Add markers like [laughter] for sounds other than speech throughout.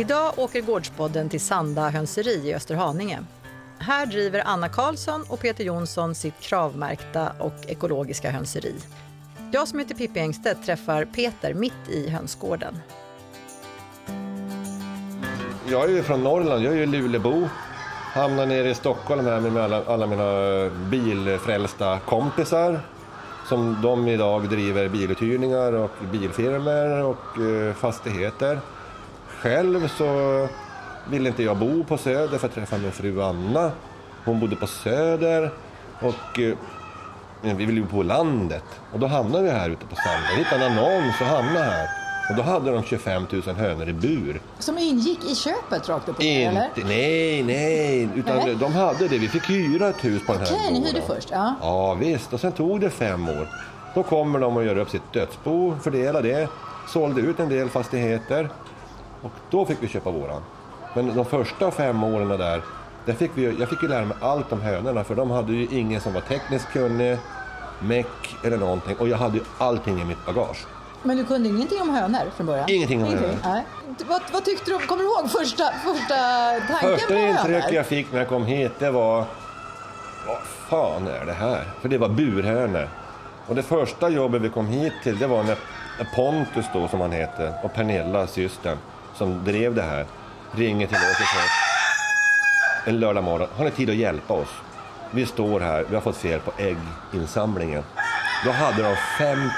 Idag åker Gårdspodden till Sanda hönseri i Österhaninge. Här driver Anna Karlsson och Peter Jonsson sitt kravmärkta och ekologiska hönseri. Jag som heter Pippi Engstedt träffar Peter mitt i hönsgården. Jag är ju från Norrland, jag är ju Lulebo. Hamnade nere i Stockholm här med alla, alla mina bilfrälsta kompisar. Som de idag driver biluthyrningar och bilfirmor och eh, fastigheter. Själv så ville inte jag bo på Söder för att träffa min fru Anna. Hon bodde på Söder och eh, vi ville ju bo på landet. Och då hamnade vi här ute på Sand. Jag hittade en annons och hamnade här. Och då hade de 25 000 hönor i bur. Som ingick i köpet rakt upp och ner, eller? nej, nej, utan Nej. de hade det. Vi fick hyra ett hus på den här Okej, ni hyrde först, ja. Ja, visst. Och sen tog det fem år. Då kommer de och gör upp sitt dödsbo, fördela det, sålde ut en del fastigheter och då fick vi köpa våran. Men de första fem åren där, där fick vi, jag fick ju lära mig allt om hönorna för de hade ju ingen som var tekniskt kunnig, meck eller någonting och jag hade ju allting i mitt bagage. Men du kunde ingenting om hönor från början? Ingenting om hönor. Nej. Vad, vad tyckte du? Kommer du ihåg första, första tanken Första på intrycket hönor? jag fick när jag kom hit det var Vad fan är det här? För det var burhönor. Och det första jobbet vi kom hit till det var när Pontus då som han heter och Pernilla, systern, som drev det här, ringer till oss och säger en lördag morgon, har ni tid att hjälpa oss? Vi står här, vi har fått fel på ägginsamlingen. Då hade de 50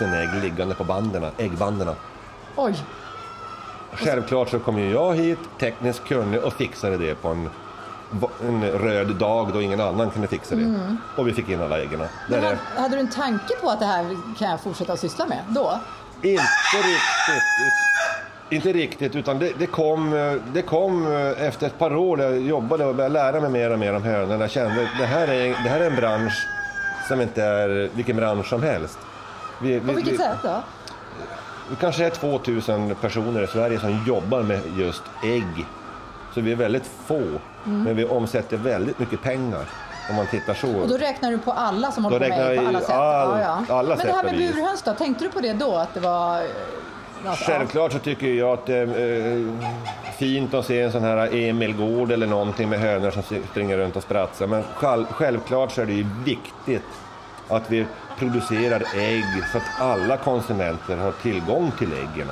000 ägg liggande på banden, äggbanden. Oj, Självklart så kom ju jag hit, tekniskt kunnig och fixade det på en, en röd dag då ingen annan kunde fixa det. Och vi fick in alla äggen. Hade, hade du en tanke på att det här kan jag fortsätta syssla med då? Inte riktigt. Inte riktigt, utan det, det, kom, eh, det kom eh, efter ett par år där jag jobbade och började lära mig mer och mer om hönorna. Jag kände att det här är, det här är en bransch som inte är vilken bransch som helst. Vi, På vi, vilket vi, sätt då? Det kanske är 2000 personer i Sverige som jobbar med just ägg. Så vi är väldigt få, men vi omsätter väldigt mycket pengar om man tittar så. Och då räknar du på alla som håller på med på alla sätt? all- alla Men det här med burhöns då, tänkte du på det då? Att det var... eh, alltså, Självklart så tycker jag att det är eh, fint att se en sån här Emil Gård eller någonting med hönor som springer runt och sprattlar. Men själv, självklart så är det ju viktigt att vi producerar ägg så att alla konsumenter har tillgång till äggen.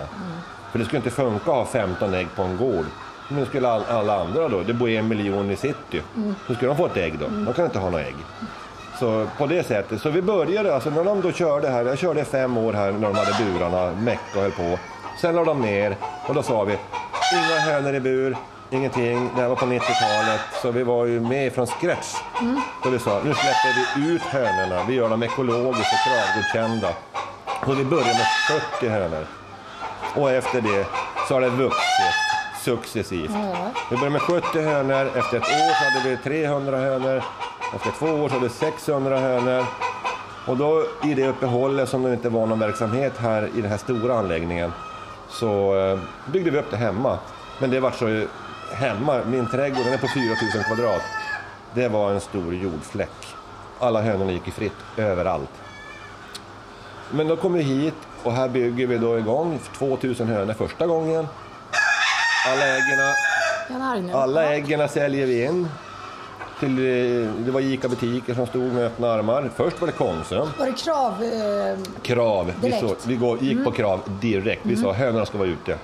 För det skulle inte funka att ha 15 ägg på en gård. Men skulle all- alla andra då, det bor en miljon i city, hur ska de få ett ägg då? De kan inte ha några ägg. Så på det sättet. Så vi började, alltså när de då körde här, jag körde fem år här när de hade burarna, meck och höll på. Sen la de ner och då sa vi, inga hönor i bur, ingenting. Det här var på 90-talet, så vi var ju med från scratch. Så vi sa, nu släpper vi ut hönorna, vi gör dem ekologiskt och kravgodkända. Och vi började med 40 hönor. Och efter det så har det vuxit successivt. Vi började med 70 hönor, efter ett år så hade vi 300 hönor, efter två år så hade vi 600 hönor. Och då i det uppehållet som det inte var någon verksamhet här i den här stora anläggningen så eh, byggde vi upp det hemma. Men det var så hemma, min trädgård den är på 4000 kvadrat. Det var en stor jordfläck. Alla hönorna gick i fritt överallt. Men då kom vi hit och här bygger vi då igång 2000 hönor första gången. Alla äggen säljer vi in. Till, eh, det var ICA-butiker som stod med öppna armar. Först var det Konsum. Var det krav? Eh, Krav. Vi, Direkt. Mm. så, vi går, gick på krav direkt. Vi sa hönorna ska vara ute.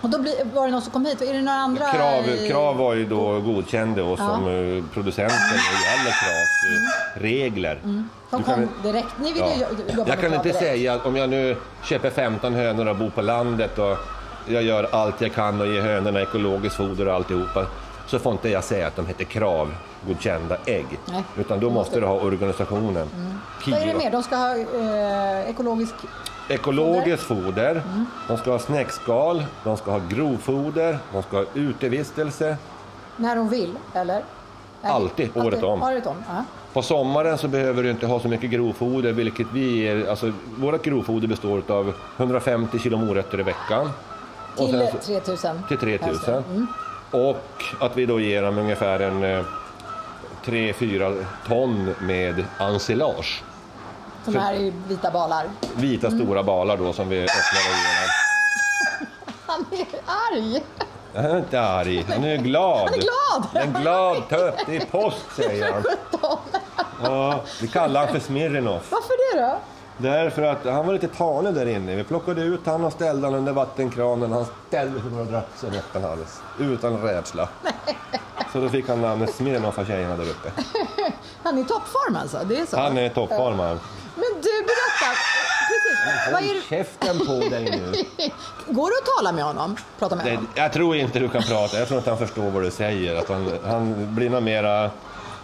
och då var det någon som kom hit? Är det några andra? Krav, krav var ju då godkände oss som eh, producenter när det gäller kravs eh, regler. Mm. De kom kan- direkt. Ni ville Ja. jobba Jag kan inte direkt. säga att om jag nu köper 15 hönor och bor på landet och jag gör allt jag kan och ger hönorna ekologiskt foder och alltihopa så får inte jag säga att de heter kravgodkända ägg. Nej, Utan då måste du ha organisationen. Vad är det mer? De ska ha eh, ekologisk... Ekologiskt foder, de ska ha snäckskal, de ska ha grovfoder, de ska ha utevistelse. När de vill, eller? Alltid, året om. Året om, ja. På sommaren så behöver du inte ha så mycket grovfoder, vilket vi ger. Alltså, vårt grovfoder består av 150 kilo morötter i veckan. Och Till sen så- 3000. till 3000. Mm. Och att vi då ger dem ungefär en eh, 3-4 ton med ensilage. Som För- är vita balar. Vita Mm. stora balar då som vi öppnar och ger. [laughs] Han är arg! Han är inte arg, han är glad. Han är glad! En glad tupp, det är påsk säger han. [laughs] Ja, vi kallar han för Smirnoff. Varför det då? Därför att han var lite tanig där inne. Vi plockade ut han och ställde han under vattenkranen. Han ställde sig bara och drack sig öppen hals. Utan rädsla. [laughs] Så då fick han namnet Smirnoff av tjejerna där uppe. [laughs] Han är i toppform alltså? Det är så? Han är toppformad. Men du, berätta. Precis. Vad är Håll käften på dig nu. [laughs] Går det att tala med honom? Prata med honom? jag tror inte du kan prata. Jag tror inte han förstår vad du säger. Att han, han blir nog mera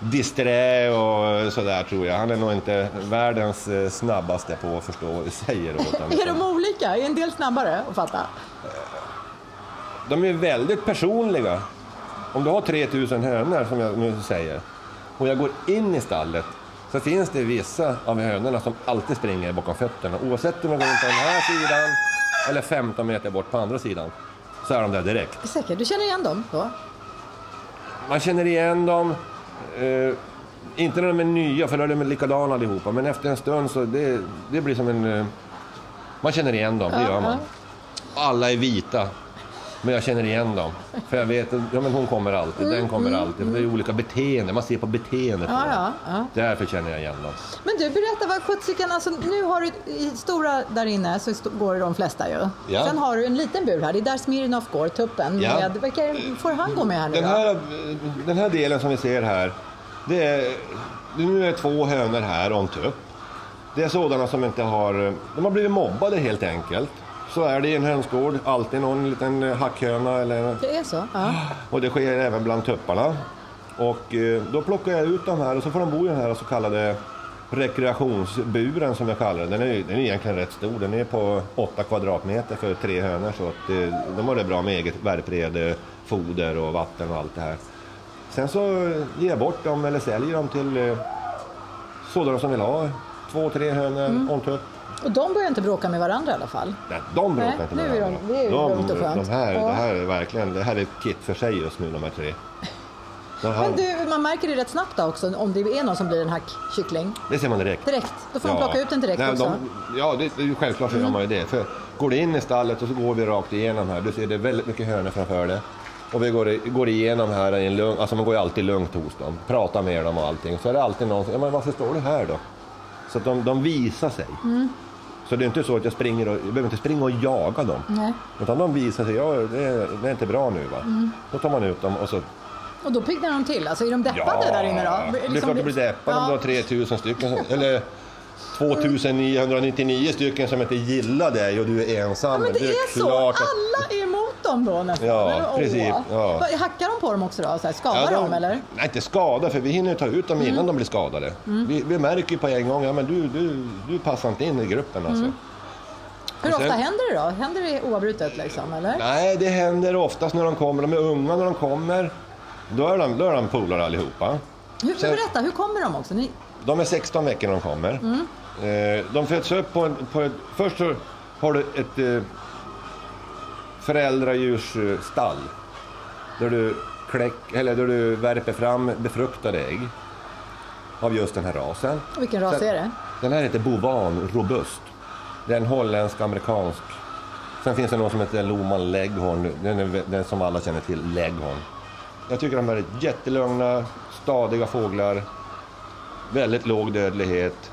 disträ och sådär tror jag. Han är nog inte världens eh, snabbaste på att förstå vad du säger. Utan, [laughs] Är de olika? Är en del snabbare att fatta? de är väldigt personliga. Om du har 3000 hönor som jag nu säger och jag går in i stallet så finns det vissa av hönorna som alltid springer bakom fötterna. Oavsett om jag går in på den här sidan eller 15 meter bort på andra sidan så är de där direkt. Säkert. Du känner igen dem då? Man känner igen dem. Eh, inte när de är nya, för då är de likadana allihopa. Men efter en stund så det, det blir som en... Eh, man känner igen dem, det gör man. Alla är vita. Men jag känner igen dem. För jag vet att ja, men hon kommer alltid, den kommer alltid. Det är olika beteenden, man ser på beteendet på Ja, dem. ja, ja. Därför känner jag igen dem. Men du, berätta vad sjuttsiken, alltså nu har du i stora där inne så st- går de flesta ju. Ja. Sen har du en liten bur här, det är där Smirnoff går, tuppen. Ja. Med, vilka får han gå med här nu Den då? här, den här delen som vi ser här, det är, nu är två hönor här och en tupp. Det är sådana som inte har, de har blivit mobbade helt enkelt. Så är det i en hönsgård, alltid någon liten hackhöna eller, Det är så? Ja. och det sker även bland tupparna. Och eh, då plockar jag ut dem här och så får de bo i den här så kallade rekreationsburen som jag kallar den. Den är, den är egentligen rätt stor, den är på 8 kvadratmeter för tre hönor så att eh, de har det bra med eget värprede, foder och vatten och allt det här. Sen så ger jag bort dem eller säljer dem till eh, sådana som vill ha två, tre hönor och en tupp. Och de börjar inte bråka med varandra i alla fall? Nej, de bråkar Nej, inte med är de- varandra. det är lugnt och skönt. De här, Ja. det här är verkligen det här är ett kit för sig just nu, de här tre. [laughs] De Men du, man märker det rätt snabbt då också om det är någon som blir en hackkyckling. det ser man direkt. Direkt, då får de plocka ut den direkt Nej, också. Mm. De, ja, det, det självklart så gör man ju det. För går du in i stallet och så går vi rakt igenom här, du ser det är väldigt mycket hönor framför dig. Och vi går, går igenom här i en lugn, alltså man går ju alltid lugnt hos dem, pratar med dem och allting. Så är det alltid någon som, ja men varför står du här då? Så att de, de visar sig. Mm. Så det är inte så att jag springer och, jag behöver inte springa och jaga dem. Nej. Utan de visar sig, ja det är, det är inte bra nu va. Mm. Då tar man ut dem och så Och då piggnar de till. Alltså är de deppade där inne då? det är klart det blir deppade om Ja. du har 3000 stycken, eller 2999 stycken som inte gillar dig och du är ensam. Ja, men det är så. klart att- Alla är dem då nästan. Ja, precis, ja. Hackar de på dem också då? Så här, skadar Ja, de- dem eller? Mm. Nej, inte skada, för vi hinner ju ta ut dem innan de blir skadade. Vi, vi märker ju på en gång, ja men du, du, du passar inte in i gruppen alltså. Mm. Hur sen- ofta händer det då? Händer det oavbrutet liksom eller? Nej, det händer oftast när de kommer, de är unga när de kommer. Då är de, då är de polare allihopa. Hur, Sen- berätta, hur kommer de också? Ni, De är 16 veckor när de kommer. Eh, De föds upp på, en, på ett, Först så har du ett eh, föräldradjursstall. Där du, kläck, eller där du värper fram befruktade ägg. Av just den här rasen. vilken ras Sen- är det? Den här heter Bovan Robust. Det är en holländsk-amerikansk. Sen finns det någon som heter Loman Leghorn. Den är den som alla känner till, Leghorn. Jag tycker de här är jättelugna, stadiga fåglar. Väldigt låg dödlighet.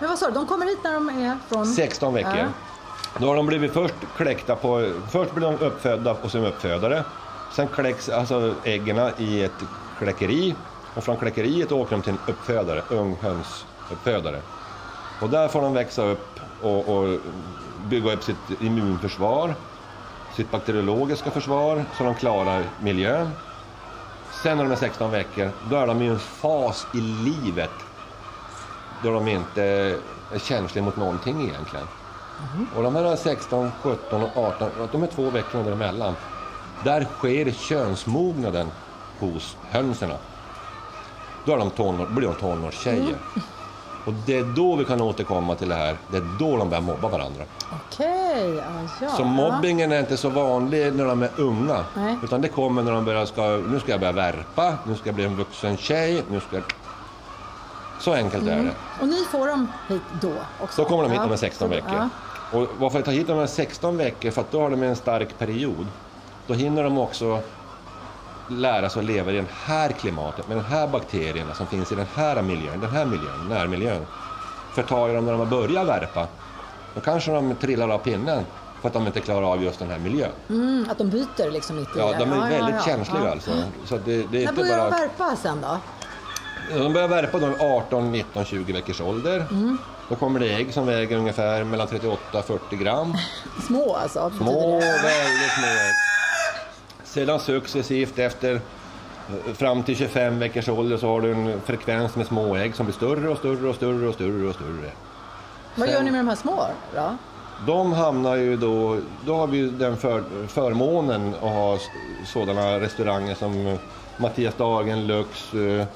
Men vad sa du, de kommer hit när de är från... 16 veckor. Ja. Då har de blivit först kläckta på... Först blir de uppfödda och sen uppfödare. Sen kläcks alltså äggen i ett kläckeri. Och från kläckeriet åker de till en uppfödare, ung hönsuppfödare. Och där får de växa upp och, och bygga upp sitt immunförsvar, sitt bakteriologiska försvar, så de klarar miljön. Sen när de är 16 veckor, då är de i en fas i livet då de inte är känsliga mot någonting egentligen. Och de här 16, 17 och 18, de är två veckor däremellan. Där sker könsmognaden hos hönserna. Då är de tonår, blir de tonårstjejer. Och det är då vi kan återkomma till det här, det är då de börjar mobba varandra. Okej, ja, ja. Så mobbingen är inte så vanlig när de är unga. Nej. Utan det kommer när de börjar, ska, nu ska jag börja värpa, nu ska jag bli en vuxen tjej, nu ska jag... Så enkelt är det. Och ni får dem hit då också? Så kommer de hit Ja, de är 16 så- veckor. Ja. Och varför jag tar hit dem de är 16 veckor? För att då har de en stark period. Då hinner de också lära sig att leva i det här klimatet med de här bakterierna som finns i den här miljön, den här miljön, närmiljön. För tar jag dem när de har börjat värpa, då kanske de trillar av pinnen för att de inte klarar av just den här miljön. Mm, att de byter liksom mitt i Ja, de är väldigt ja. känsliga Ja. alltså. Så det, det är När börjar de bara... värpa sen då? De börjar värpa då i 18, 19, 20 veckors ålder. Mm. Då kommer det ägg som väger ungefär mellan 38 och 40 gram. [laughs] Små alltså? Små, väldigt små ägg. Sedan successivt efter eh, fram till 25 veckors ålder så har du en frekvens med små ägg som blir större och större och större och större och större. Vad gör ni med de här små då? De hamnar ju då, då har vi den för, förmånen att ha sådana restauranger som eh, Mattias Dagen, Lux, eh,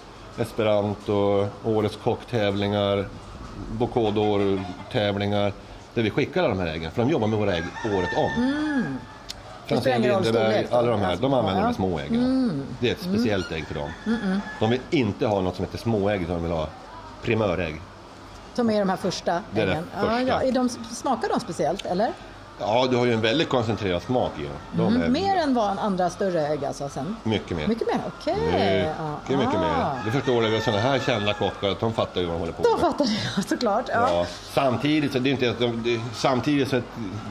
Esperanto, Årets kocktävlingar, Bocodor-tävlingar. Där vi skickar alla de här äggen, för de jobbar med våra ägg året om. Mm. Franzén, Lindeberg, alla de här, de använder de små äggen. Mm. Det är ett speciellt ägg för dem. De vill inte ha något som heter småägg, utan de vill ha primörägg. Som är de här första Det är det äggen? första. Ja, ja. Är de, smakar de speciellt eller? Ja, du har ju en väldigt koncentrerad smak i dem. De Mm. Mer än vad andra större ägg alltså sen? mycket mer. Mycket mer? Okej. Mycket, mycket Ah. mer. Du förstår det, sådana här kända kockar, de fattar ju vad de håller på med. fattar [laughs] jag såklart. Ja. Ja. Samtidigt så det är inte att de, det, samtidigt så att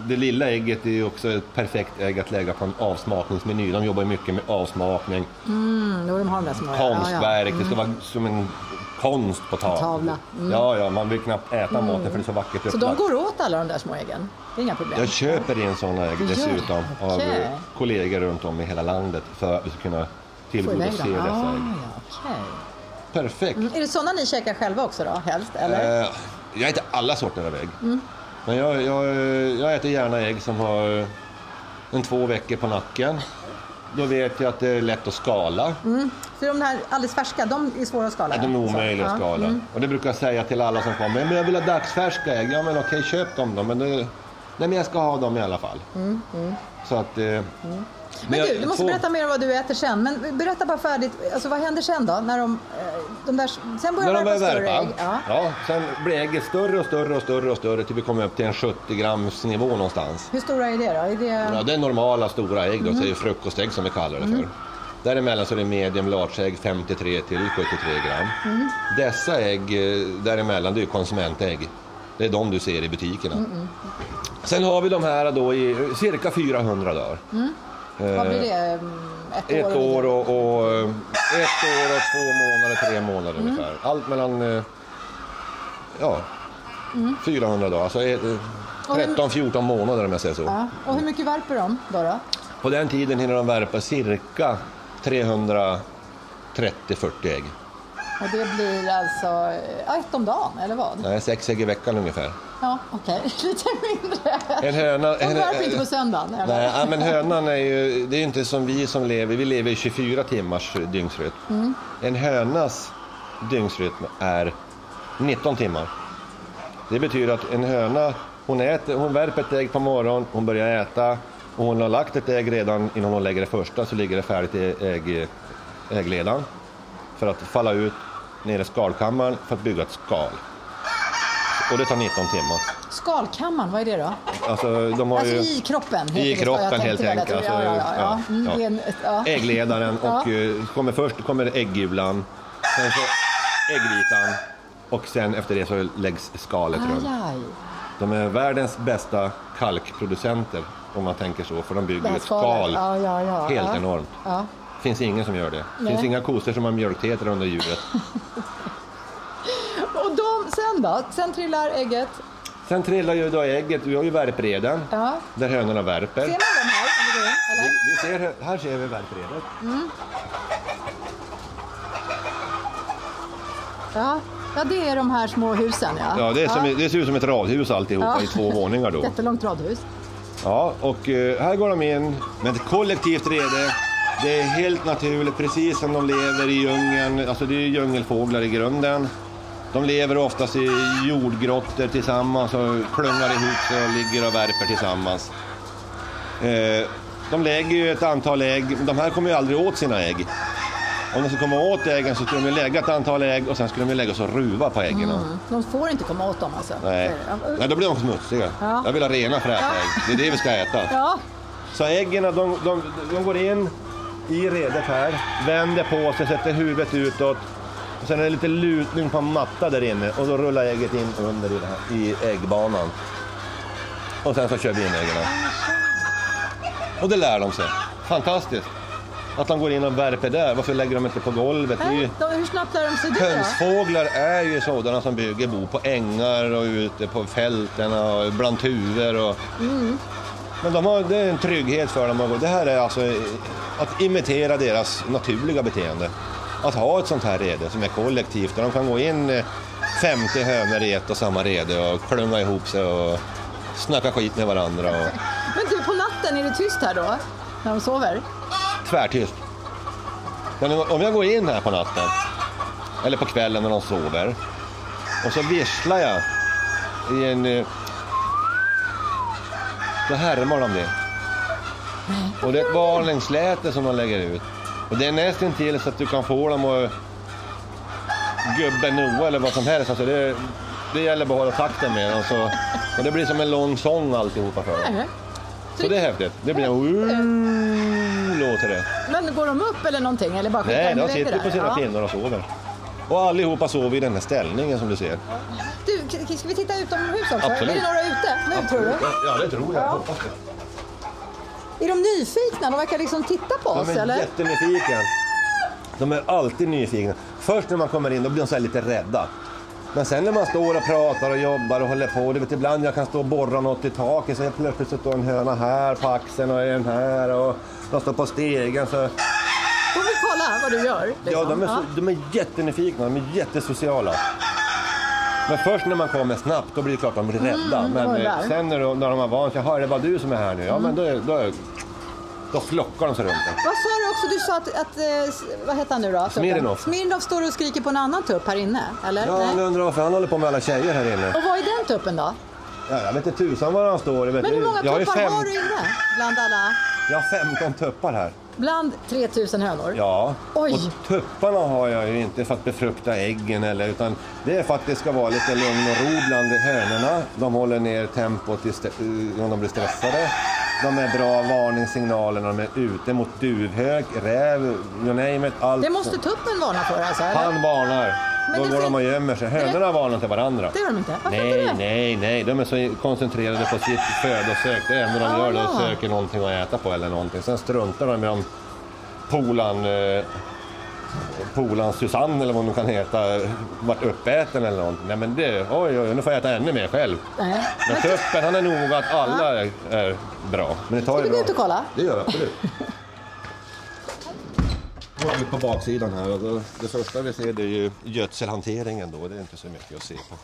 det lilla ägget är ju också ett perfekt ägg att lägga på en avsmakningsmeny. De jobbar ju mycket med avsmakning, Mm, de har de där små. konstverk, det ska vara som en konst på tavlan. Tavla. Mm. Ja, ja, man vill knappt äta maten för det är så vackert Så de upplagt. går åt alla de där små äggen? Det är inga problem? Jag köper in sådana ägg dessutom av Okej. eh, kollegor runt om i hela landet för att vi ska kunna tillgodose dessa Ah, ägg. ja, okej. Perfekt. Mm, Är det sådana ni käkar själva också då, helst? Eller? Eh, jag äter alla sorter av ägg. Mm. Men jag, jag, jag äter gärna ägg som har en två veckor på nacken. Då vet jag att det är lätt att skala. För de här alldeles färska, de är svåra att skala? Att de är omöjliga att Så, ja. skala. Och det brukar jag säga till alla som kommer. Men jag vill ha dagsfärska ägg. Ja men okej, köp dem då. Men, det, nej, men jag ska ha dem i alla fall. Så att... Eh, Men du, du måste två- berätta mer om vad du äter sen. Men berätta bara färdigt, alltså vad händer sen då? När de, eh, de där, sen börjar När de värpa börjar större värpa, ägg? Ja. ja, sen blir ägget större och större och större och större till vi kommer upp till en 70 grams nivå någonstans. Hur stora är det då? Är det... Ja, det är normala stora ägg då, så det är frukostägg som vi kallar det för. Däremellan så är det medium large-ägg 53 till 73 gram. Dessa ägg eh, däremellan, det är konsumentägg. Det är de du ser i butikerna. Sen har vi de här då i cirka 400 dagar. Vad blir det? Mm, Ett, Ett år och, och eh, ett år och två månader, tre månader ungefär. Allt mellan eh, ja, 400 dagar, alltså eh, Och hur- 13-14 månader om jag säger så. Ja. Och hur mycket värper de då? då? På den tiden hinner de värpa cirka 330-40 ägg. Och det blir alltså ja, ett om dagen, eller vad? Nej, sex ägg i veckan ungefär. Ja, okej. [laughs] Lite mindre. En höna... De värper inte på söndagen, eller? Nej, ja, men hönan är ju, det är inte som vi som lever, vi lever i 24 timmars dygnsrytm. Mm. En hönas dygnsrytm är 19 timmar. Det betyder att en höna, hon, äter, hon värper ett ägg på morgonen, hon börjar äta och hon har lagt ett ägg redan innan hon lägger det första så ligger det färdigt i ägg, äggledan för att falla ut ner i skalkammaren för att bygga ett skal. Och det tar 19 timmar. Skalkammaren, vad är det då? Alltså, de har Alltså ju... i kroppen? I kroppen helt enkelt. Tror- Ja, ja, ja. Alltså. Mm, en-. Äggledaren och eh, kommer först kommer äggulan, sen så äggvitan och sen efter det så läggs skalet runt. Aj, aj. De är världens bästa kalkproducenter om man tänker så, för de bygger ett skal helt enormt. Ja. Det finns ingen som gör det. Det finns inga kossor som har mjölkteter under djuret. [laughs] Och de, sen då? Sen trillar ägget. Sen trillar ju då ägget, vi har ju värpreden Ja. där hönorna värper. Ser man dem här? Om vi Vi, eller? ser, här ser vi värpredet. Ja. ja, det är de här små husen. Ja, Ja, det, är som, det ser ut som ett radhus alltihopa Ja. i två våningar då. [laughs] Jättelångt radhus. Ja, och eh, här går de in med ett kollektivt rede. Det är helt naturligt, precis som de lever i djungeln. Alltså det är djungelfåglar i grunden. De lever oftast i jordgrottor tillsammans och klungar ihop sig och ligger och värper tillsammans. Eh, de lägger ju ett antal ägg, de här kommer ju aldrig åt sina ägg. Om de ska komma åt äggen så skulle de lägga ett antal ägg och sen skulle de lägga sig och ruva på äggen. Mm. De får inte komma åt dem alltså? Nej. Nej, då blir de smutsiga. Ja. Jag vill ha rena fräscha ägg. Det är det vi ska äta. Ja, Så äggen de, de, de går in i redet här, vänder på sig, sätter huvudet utåt. Och sen är det lite lutning på en matta där inne och då rullar ägget in under i, här, i äggbanan. Och sen så kör vi in äggen. Och det lär de sig. Fantastiskt. Att de går in och värper där. Varför lägger de inte på golvet? Är ju... Hur snabbt lär de sig det? Hönsfåglar är ju sådana som bygger bo på ängar och ute på fälten och bland tuvor. Och... Men de har, det är en trygghet för dem. Det här är alltså att imitera deras naturliga beteende. Att ha ett sånt här rede som är kollektivt där de kan gå in eh, 50 hönor i ett och samma rede och klunga ihop sig och snacka skit med varandra. Och... Men du, på natten, är det tyst här då? När de sover? tvärtyst. Men om jag går in här på natten, eller på kvällen när de sover, och så visslar jag i en... Då härmar de det. Och det är ett varningsläte som de lägger ut. Och det är nästan till så att du kan få dem att gubben Noa eller vad som helst. Alltså det, det gäller bara att hålla takten med dem. Så, och det blir som en lång sång alltihopa för dem. Så det är häftigt. Det blir en låter det. Men går de upp eller någonting? Eller bara Nej, de sitter på sina Ja. pinnar och sover. Och allihopa sover i den här ställningen som du ser. Du, ska vi titta utomhus också? Absolut. Är det några ute nu tror du? Ja, det tror jag. Ja. Hoppas det. Är de nyfikna? De verkar liksom titta på oss De är eller? jättenyfikna. De är alltid nyfikna. Först när man kommer in då blir de så lite rädda. Men sen när man står och pratar och jobbar och håller på, du vet ibland jag kan stå och borra något i taket så helt plötsligt så står en höna här på axeln och en här och de står på stegen. Så, kolla vad du gör. ja, liksom. de, är så, de är jättenyfikna, de är jättesociala. Men först när man kommer snabbt då blir det klart att de blir rädda. det Men eh, sen när de, när de har vant sig, "Jaha, är det bara du som är här nu? Ja, men då, då, då flockar de sig runt. Vad sa du också? Du sa att, att eh, vad heter han nu då? Smirnov. Smirnov står och skriker på en annan tupp här inne, eller? Ja, jag undrar varför han håller på med alla tjejer här inne. Och vad är den tuppen då? Ja, jag vet inte tusan var han står. Men hur många tuppar fem, har du inne? Bland alla? jag har 15 tuppar här. Bland 3000 hönor? Ja, Oj. och tupparna har jag ju inte för att befrukta äggen eller utan det är för att det ska vara lite lugn och ro bland hönorna. De håller ner tempot st- eh, de blir stressade. De är bra varningssignaler när de är ute mot duvhök, räv, you name it. Allt. Det måste tuppen varna för alltså? Eller? Han varnar. Men Då går de och gömmer sig. Hönorna varnar inte varandra. Det gör de inte? Varför inte Nej, det? nej, nej. De är så koncentrerade på sitt födosök. Det enda de gör är att Ah. söka någonting att äta på eller någonting. Sen struntar de i om polan, eh, polan Susanne eller vad hon kan heta, vart uppäten eller någonting. Nej men det, oj, oj, nu får jag äta ännu mer själv. Nej. Men tuppen, han är nog att alla är, är bra. Men det tar Ska ju vi gå bra. ut och kolla? Det gör jag absolut. [laughs] Går vi på baksidan här det första vi ser det är ju gödselhanteringen då. Det är inte så mycket att se på.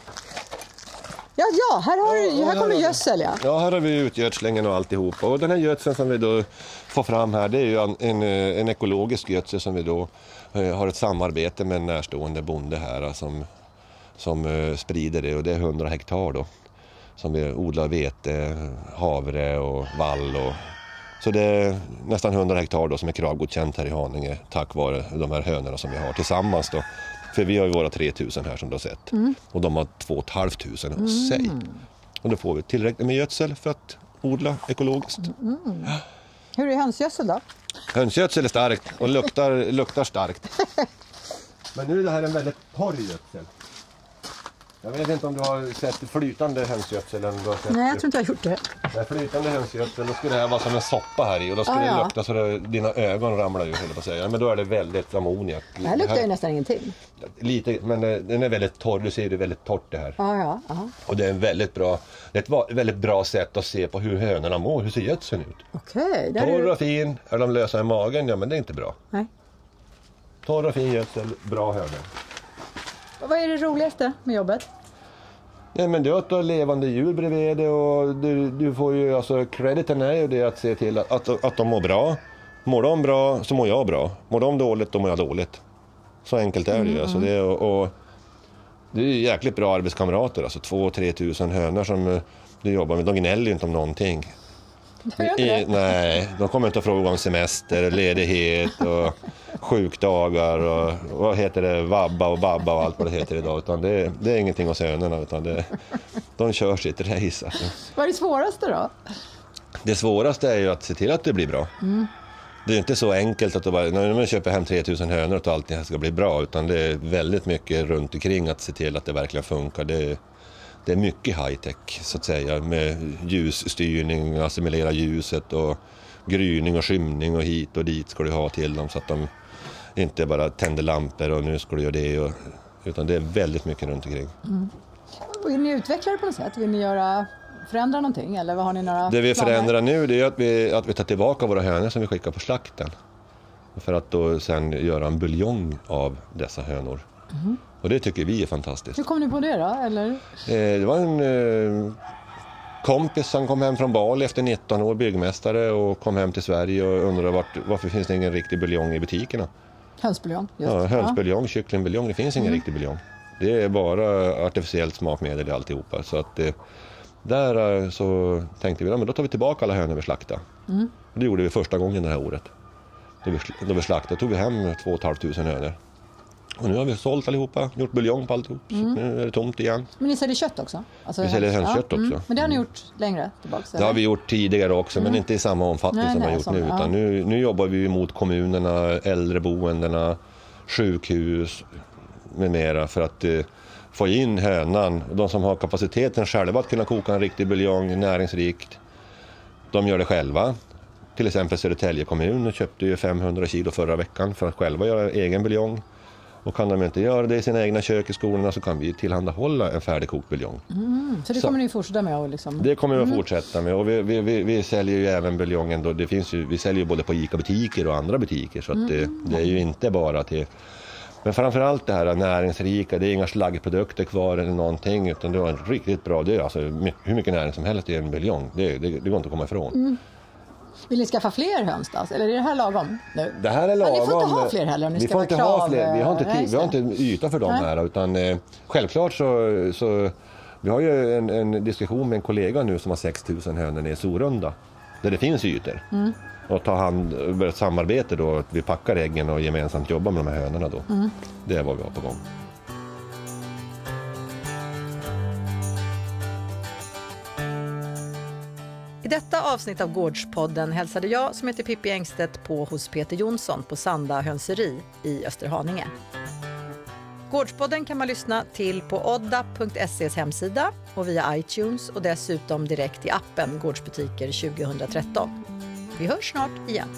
Ja, ja, här, har du, här kommer gödsel ja. Ja, här har vi utgödslingen och alltihopa. Och den här gödseln som vi då får fram här, det är ju en, en, eh, en ekologisk gödsel som vi då eh, har ett samarbete med en närstående bonde här eh, som, som eh, sprider det och det är 100 hektar då. Som vi odlar vete, havre och vall och så det är nästan 100 hektar då som är kravgodkänt här i Haninge tack vare de här hönorna som vi har tillsammans då. För vi har ju våra 3000 här som du har sett och de har 2 500 hos sig. Och då får vi tillräckligt med gödsel för att odla ekologiskt. Hur är hönsgödsel då? Hönsgödsel är starkt och luktar, luktar starkt. Men nu är det här en väldigt torr gödsel. Jag vet inte om du har sett flytande hönsgödsel? Eller om du har sett Nej, jag tror inte jag har gjort det. det här flytande hönsgödsel, då skulle det här vara som en soppa här i och då skulle Ah, det lukta så det, dina ögon ramlar ut, höll på säga. Men då är det väldigt ammoniak. Det här luktar ju nästan ingenting. Lite, men eh, den är väldigt torr, du ser det är väldigt torrt det här. Ja, ja. ja. Och det är en väldigt bra, det är ett väldigt bra sätt att se på hur hönorna mår, hur ser gödseln ut? Okej. är Torr och fin, är de lösa i magen? Ja men det är inte bra. Nej. Torr och fin gödsel, bra hönor. Vad är det roligaste med jobbet? Nej men det är att du har levande djur bredvid dig och du, du får ju, alltså crediten är ju det att se till att, att, att de mår bra. Mår de bra så mår jag bra. Mår de dåligt då mår jag dåligt. Så enkelt är det ju. Alltså det, är- och, och, det är ju jäkligt bra arbetskamrater, alltså 2-3 tusen hönor som du jobbar med. De gnäller ju inte om någonting. I, nej, de kommer inte att fråga om semester, ledighet och sjukdagar och vad heter det, vabba och babba och allt vad det heter idag. Utan det, det är ingenting hos hönorna utan det, de kör sitt race. Vad är det svåraste då? Det svåraste är ju att se till att det blir bra. Det är inte så enkelt att du bara, när man köper hem 3000 hönor att allting ska bli bra, utan det är väldigt mycket runt omkring att se till att det verkligen funkar. Det det är mycket high tech så att säga med ljusstyrning, assimilera ljuset och gryning och skymning och hit och dit ska du ha till dem så att de inte bara tänder lampor och nu ska du göra det. Och, utan det är väldigt mycket runt omkring. Vill ni utveckla det på något sätt? Vill ni göra, förändra någonting? Eller har ni några Det vi planer? förändrar nu det är att vi, att vi tar tillbaka våra hönor som vi skickar på slakten. För att då sen göra en buljong av dessa hönor. Och det tycker vi är fantastiskt. Hur kom ni på det då? Eller? Eh, det var en eh, kompis som kom hem från Bali efter 19 år, byggmästare och kom hem till Sverige och undrade vart, varför finns det ingen riktig buljong i butikerna. Hönsbuljong? Just. Ja, hönsbuljong, kycklingbuljong, det finns ingen riktig buljong. Det är bara artificiellt smakmedel i alltihopa. Så att, eh, där eh, så tänkte vi, ja, men då tar vi tillbaka alla hönor vi slaktade. Och det gjorde vi första gången det här året. Då vi, då vi slaktade tog vi hem 2 500 hönor. Och nu har vi sålt allihopa, gjort buljong på alltihop. Så nu är det tomt igen. Men ni säljer kött också? Alltså Vi säljer höns- hönskött också. Men det har ni gjort längre tillbaka? Det har vi gjort tidigare också, men inte i samma omfattning Nej, som vi har gjort som- nu. ja. Utan nu, nu jobbar vi mot kommunerna, äldreboendena, sjukhus med mera för att eh, få in hönan. De som har kapaciteten själva att kunna koka en riktig buljong, näringsrikt, de gör det själva. Till exempel Södertälje kommun köpte ju 500 kilo förra veckan för att själva göra egen buljong. Och kan de inte göra det i sina egna kök i skolorna så kan vi tillhandahålla en färdigkokt buljong. Så det Så- kommer ni fortsätta med? Och liksom... Det kommer vi att fortsätta med och vi, vi, vi, vi säljer ju även buljongen då, det finns ju, vi säljer både på ICA-butiker och andra butiker så att det, det är ju inte bara till men framförallt det här näringsrika, det är inga slaggprodukter kvar eller någonting utan det var en riktigt bra, det är alltså hur mycket näring som helst i en buljong, det, det, det går inte att komma ifrån. Vill ni skaffa fler höns då? Eller är det här lagom nu? Det här är Ja, lagom. ni får inte ha fler heller om ni vi ska får vara inte krav... ha fler, vi har inte, Nej, tid, just vi har inte yta för dem Nej. här utan eh, självklart så, så vi har ju en, en diskussion med en kollega nu som har 6000 hönor i Sorunda där det finns ytor. Mm. Och ta hand, börja ett samarbete då, att vi packar äggen och gemensamt jobbar med de här hönorna då. Mm. Det är vad vi har på gång. Detta avsnitt av Gårdspodden hälsade jag som heter Pippi Engstedt på hos Peter Jonsson på Sanda hönseri i Österhaninge. Gårdspodden kan man lyssna till på odda.ses hemsida och via iTunes och dessutom direkt i appen Gårdsbutiker 2013. Vi hörs snart igen.